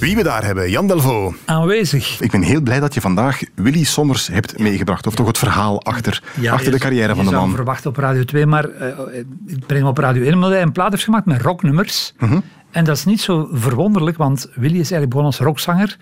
Wie we daar hebben, Jan Delvo. Aanwezig. Ik ben heel blij dat je vandaag Willy Sommers hebt meegebracht. Of toch het verhaal achter, Ja, achter de carrière van de man. hem verwachten op Radio 2, maar eh, ik breng hem op Radio 1 omdat hij een plaat heeft gemaakt met rocknummers. Mhm. En dat is niet zo verwonderlijk, want Willy is eigenlijk begonnen als rockzanger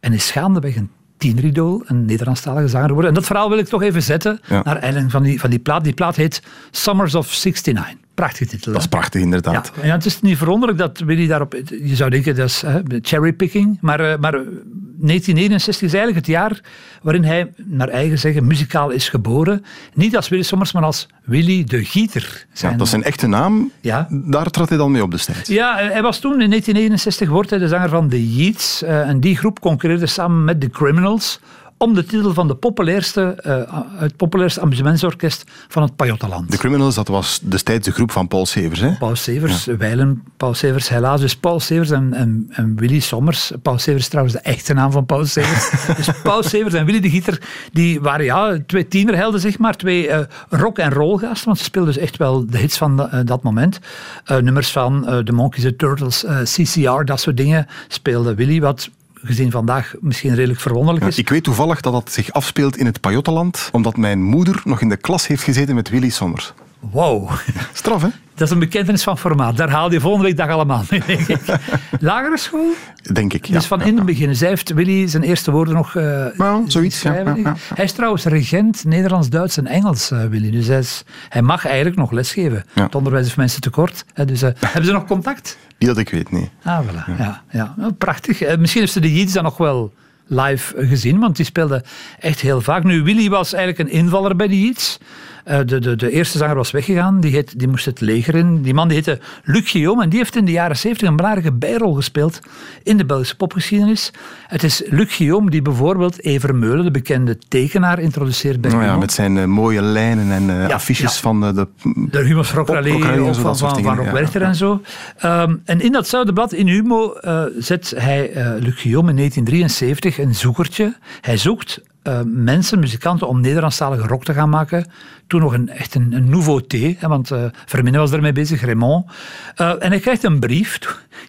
en is gaandeweg een tieneridool, een Nederlandstalige zanger geworden. En dat verhaal wil ik toch even zetten Ja. naar aanleiding van die, van die plaat. Die plaat heet Summers of 69. Prachtige titel. Dat is hè? prachtig, inderdaad. Ja, en het is niet verwonderlijk dat Willy daarop... Je zou denken, dat is hè, cherrypicking. Maar, eh, maar 1969 is eigenlijk het jaar waarin hij, naar eigen zeggen, muzikaal is geboren. Niet als Willy Sommers, maar als Willy de Gieter. Ja, dat is zijn echte naam. Ja. Daar trad hij dan mee op destijds. Ja, hij was toen in 1969 wordt hij de zanger van The Yeats. eh, en die groep concurreerde samen met The Criminals om de titel van de populairste, eh, het populairste amusementsorkest van het Pajottenland. De Criminals, dat was destijds de groep van Paul Severs. Hè? Paul Severs, wijlen Paul Severs, helaas. Dus Paul Severs en, en, en Willy Sommers. Paul Severs is trouwens de echte naam van Paul Severs. dus Paul Severs en Willy de Gieter, die waren ja, twee tienerhelden, zeg maar. Twee eh, rock- en roll-gasten, want ze speelden dus echt wel de hits van eh, dat moment. Nummers van The Monkeys, The Turtles, CCR, dat soort dingen speelde Willy, wat gezien vandaag misschien redelijk verwonderlijk Ja, is. ik weet toevallig dat dat zich afspeelt in het Pajottenland, omdat mijn moeder nog in de klas heeft gezeten met Willy Sommers. Wow. Straf, hè? Dat is een bekentenis van formaat. Daar haal je volgende week dag allemaal mee, denk ik. Lagere school? Denk ik. Ja. Dus van in het begin. Zij heeft Willy zijn eerste woorden nog Nou, zoiets, ja, schrijven. ja, ja. Hij is trouwens regent Nederlands, Duits en Engels, eh, Willy. Dus hij, is- hij mag eigenlijk nog lesgeven. Het onderwijs is mensen tekort. Hè, dus, eh, hebben ze nog contact? Niet dat ik weet, nee. Ah, voilà. Ja. Ja, Nou, prachtig. Misschien heeft ze de Yeats dan nog wel live gezien, want die speelde echt heel vaak. Nu, Willy was eigenlijk een invaller bij de Yeats. Eh, de, de, de eerste zanger was weggegaan, die, heet, die moest het leger in. Die man die heette Luc Guillaume en die heeft in de jaren 70 een belangrijke bijrol gespeeld in de Belgische popgeschiedenis. Het is Luc Guillaume die bijvoorbeeld Evermeulen, de bekende tekenaar, introduceert bij Nou ja, met zijn eh, mooie lijnen en eh, Ja, affiches ja. van de... De Rock Rock ook zo, van, van, van ja, Werchter en zo. Ehm, en in datzelfde blad, in Humo, zet hij Luc Guillaume in 1973 een zoekertje. Hij zoekt eh, mensen, muzikanten, om Nederlandstalige rock te gaan maken. Toen nog een, echt een, een nouveauté, hè, want eh Vermine was ermee bezig, Raymond. Eh, en hij krijgt een brief,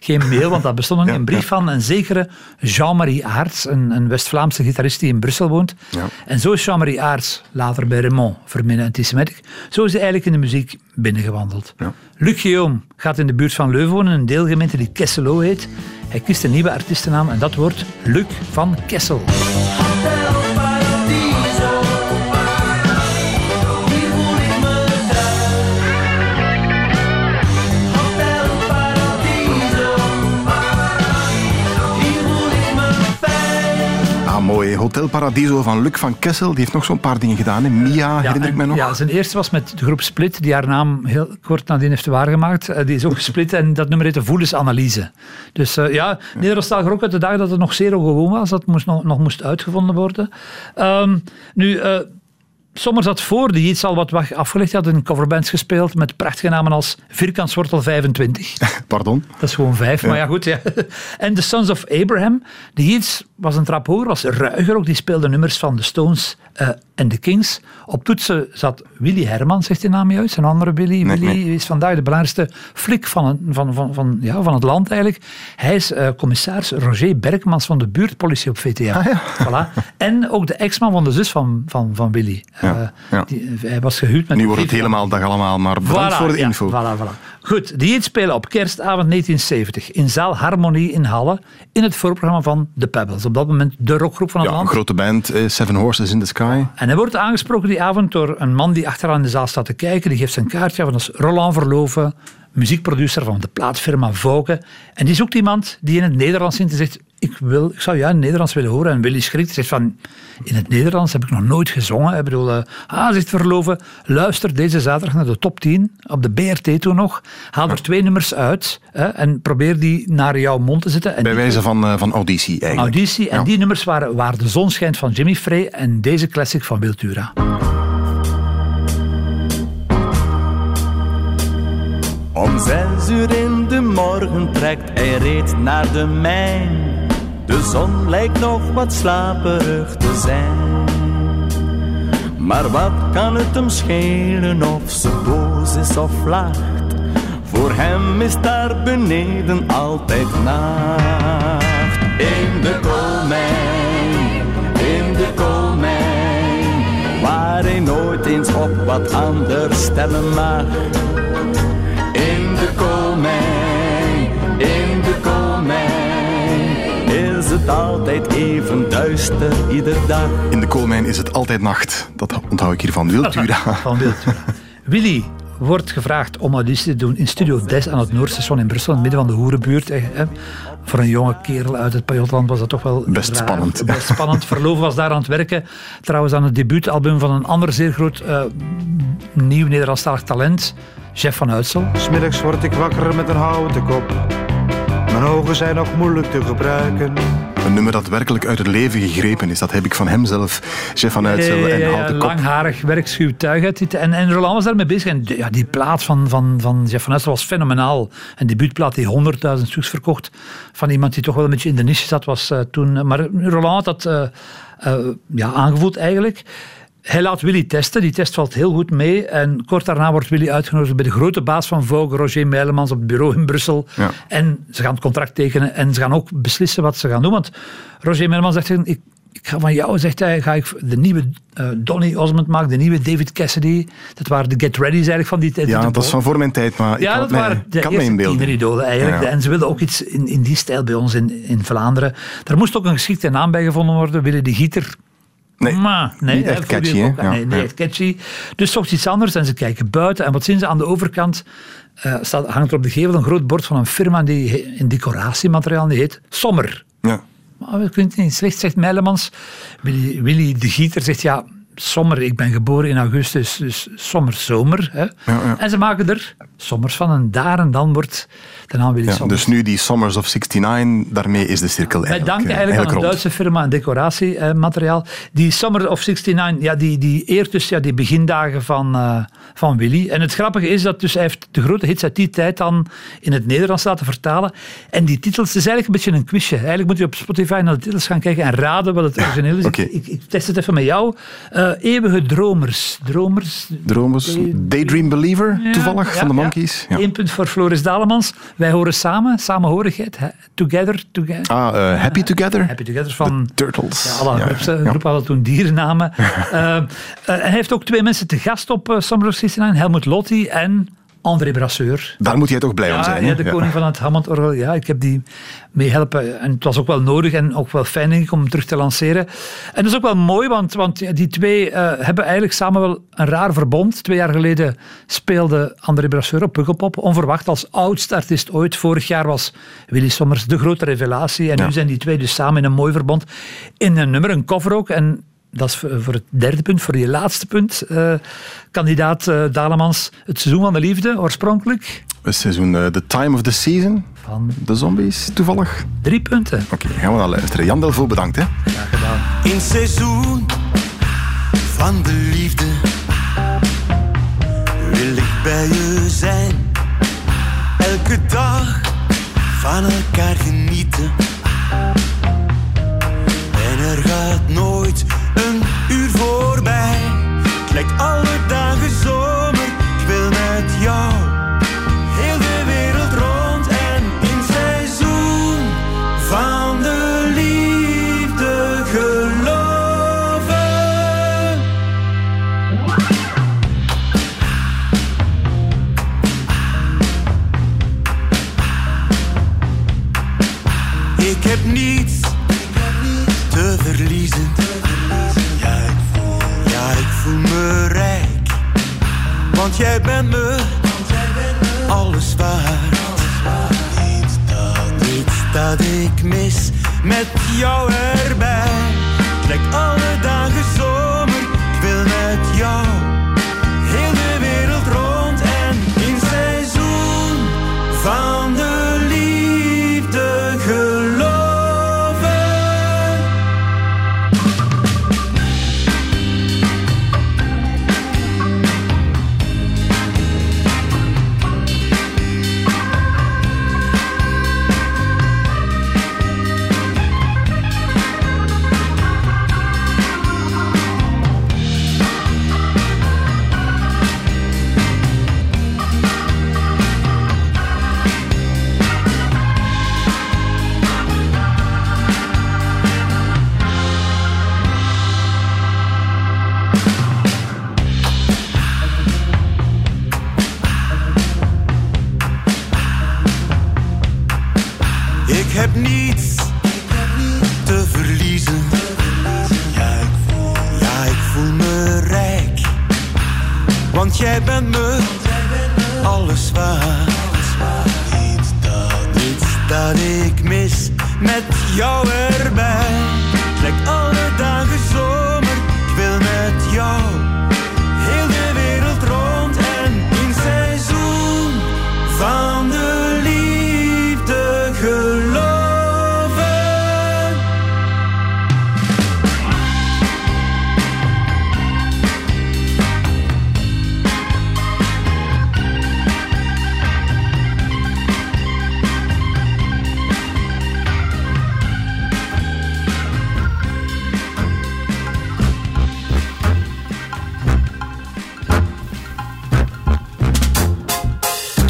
geen mail, want dat bestond nog niet, een brief van een zekere Jean-Marie Aerts, een, een West-Vlaamse gitarist die in Brussel woont. Ja. En zo is Jean-Marie Aerts, later bij Raymond, Vermine Antisemitic, zo is hij eigenlijk in de muziek binnengewandeld. Luc Guillaume gaat in de buurt van Leuven wonen, een deelgemeente die Kesselo heet. Hij kiest een nieuwe artiestennaam en dat wordt Luc van Kessel. Hotel Paradiso van Luc van Kessel. Die heeft nog zo'n paar dingen gedaan. Hè. Mia, herinner ik mij nog. Ja, zijn eerste was met de groep Split, die haar naam heel kort nadien heeft waargemaakt. Eh, Die is ook gesplit en dat nummer heette Voelensanalyse. Dus eh, ja, Nederlandstalig ook uit de dagen dat het nog zeer ongewoon was, dat moest nog, nog moest uitgevonden worden. Ehm, nu, eh Sommers had voor die iets al wat wa- afgelegd. Had in coverbands gespeeld met prachtige namen als Vierkantswortel 25. Pardon. Dat is gewoon vijf, maar ja goed. Ja. En The Sons of Abraham, die iets was een trap hoger, was ruiger ook. Die speelde nummers van The Stones eh, en The Kings. Op toetsen zat Willy Herman, zegt die naam juist. Een andere Willy. Nee, Willy nee. is vandaag de belangrijkste flik van, het- van, van, van, ja, van het land eigenlijk. Hij is eh, commissaris Roger Bergmans van de buurtpolitie op VTM. Ah, ja. voilà. En ook de ex-man van de zus van, van, van Willy. Ja, Eh, ja. die- hij was gehuwd met Nu wordt het helemaal dag allemaal, maar bedankt Voilà, voor de info. voilà, voilà. Goed, die spelen op kerstavond 1970 in zaal Harmonie in Halle in het voorprogramma van The Pebbles. Op dat moment de rockgroep van het Ja, een land. grote band, eh, Seven Horses in the Sky. En hij wordt aangesproken die avond door een man die achteraan in de zaal staat te kijken. Die geeft zijn kaartje dat is Roland Verloven, muziekproducer van de plaatfirma Vogue. En die zoekt iemand die in het Nederlands zingt en zegt ik, wil, ik zou jou ja, in het Nederlands willen horen. En Willy schrikt, zegt van, in het Nederlands heb ik nog nooit gezongen. Ik bedoel, uh, ah, zegt Verloven, luister deze zaterdag naar de top 10, op de BRT toen nog. Haal er twee nummers uit hè, en probeer die naar jouw mond te zetten. Bij wijze van, eh, van auditie eigenlijk. Auditie, en die nummers waren Waar de zon schijnt van Jimmy Frey en deze classic van Wiltura. Om zes uur in de morgen trekt hij reed naar de mijn de zon lijkt nog wat slaperig te zijn. Maar wat kan het hem schelen of ze boos is of lacht? Voor hem is daar beneden altijd nacht. In de koolmijn, in de koolmijn, waar hij nooit eens op wat anders stemmen mag. In de koolmijn, het altijd even duister ieder dag. In de koolmijn is het altijd nacht. Dat onthoud ik hier van Wildura. Van. Willy wordt gevraagd om auditie te doen in Studio Des aan het Noordstation in Brussel, in het midden van de hoerenbuurt. Hè. Voor een jonge kerel uit het Pajotland was dat toch wel Best raar. spannend. Best spannend. Verloof was daar aan het werken. Trouwens aan het debuutalbum van een ander zeer groot eh, nieuw Nederlandstalig talent, Jeff van Uitsel. Smiddags word ik wakker met een houten kop. Mijn ogen zijn nog moeilijk te gebruiken. Een nummer dat werkelijk uit het leven gegrepen is. Dat heb ik van hem zelf. Chef van Uitsel Ja, ja, en ja, Houten Kop. Langharig, werkschuw tuig. uit dit. En, en Roland was daarmee bezig. En de- ja, die plaat van, van, van Jeff van Uitsel was fenomenaal. Een debuutplaat die 100.000 stuks verkocht. Van iemand die toch wel een beetje in de niche zat. Was, eh, toen, maar Roland had dat eh, eh, ja, aangevoeld eigenlijk. Hij laat Willy testen. Die test valt heel goed mee. En kort daarna wordt Willy uitgenodigd bij de grote baas van Vogue, Roger Meilemans, op het bureau in Brussel. Ja. En ze gaan het contract tekenen en ze gaan ook beslissen wat ze gaan doen. Want Roger Meilemans zegt, ik, ik ga van jou, zegt hij, ga ik de nieuwe eh, Donny Osmond maken, de nieuwe David Cassidy. Dat waren de Get Ready's eigenlijk van die tijd. Ja, De dat is van voor mijn tijd, maar ja, dat mij- waren de kan eerste eigenlijk. Ja. En ze wilden ook iets in, in die stijl bij ons in, in Vlaanderen. Daar moest ook een geschikte naam bij gevonden worden. Willen die Gieter Nee, maar, nee, niet echt catchy, ook. Ja, nee, ja. echt catchy. Dus zocht iets anders en ze kijken buiten. En wat zien ze aan de overkant? Eh, staat, hangt er op de gevel een groot bord van een firma die in decoratiemateriaal die heet Sommer. Ja. Maar dat klinkt niet slecht, zegt Meilemans. Willy, Willy de Gieter zegt ja, Sommer, ik ben geboren in augustus, dus sommer, zomer. Hè. ja. En ze maken er sommers van en daar en dan wordt Ja, Sommers. dus nu die Summers of 69, daarmee is de cirkel Wij eigenlijk, danken eh, eigenlijk aan een. Duitse firma en decoratiemateriaal. die Summer of 69, ja, die, die eert dus ja, die begindagen van, eh, van Willy. En het grappige is dat dus hij heeft de grote hits uit die tijd dan in het Nederlands laten vertalen. En die titels, het is eigenlijk een beetje een quizje. Eigenlijk moet je op Spotify naar de titels gaan kijken en raden wat het origineel is. Ik, ik, test het even met jou. Eh, eeuwige dromers. Dromers. Dromers, Daydream Believer, toevallig, ja, van de. Monkeys. Eén punt voor Floris Dalemans. Wij horen samen, samenhorigheid. Together, together. Ah, eh, Happy Together? Happy Together van... Turtles. Ja, alle Ja, groepen hadden toen dierennamen. Eh, eh, hij heeft ook twee mensen te gast op uh, Summer of 69. Helmut Lotti en André Brasseur. Daar moet jij toch blij om zijn. ja, hè? de Ja. koning van het Hammond-orgel. Ja, ik heb die meehelpen. En het was ook wel nodig en ook wel fijn denk ik, om hem terug te lanceren. En dat is ook wel mooi, want, want die twee eh, hebben eigenlijk samen wel een raar verbond. Twee jaar geleden speelde André Brasseur op Pukkelpop. Onverwacht als oudste artiest ooit. Vorig jaar was Willy Sommers de grote revelatie. En Ja. nu zijn die twee dus samen in een mooi verbond. In een nummer, een cover ook. En dat is voor het derde punt, voor je laatste punt. eh, kandidaat eh, Dalemans, het seizoen van de liefde, oorspronkelijk. Het seizoen eh, The Time of the Season, Van de zombies, toevallig. drie punten. Oké, gaan we naar luisteren. Jan Delvaux, bedankt. Hè. Graag gedaan. In seizoen van de liefde wil ik bij je zijn. Elke dag van elkaar genieten. En er gaat nooit alles waard. Niets dat, niets dat ik mis met jou erbij. Lijkt alle dagen zomer. Jij bent me alles waard. Iets dat, iets dat ik mis met jou erbij. Lijkt alle dagen zomer, ik wil met jou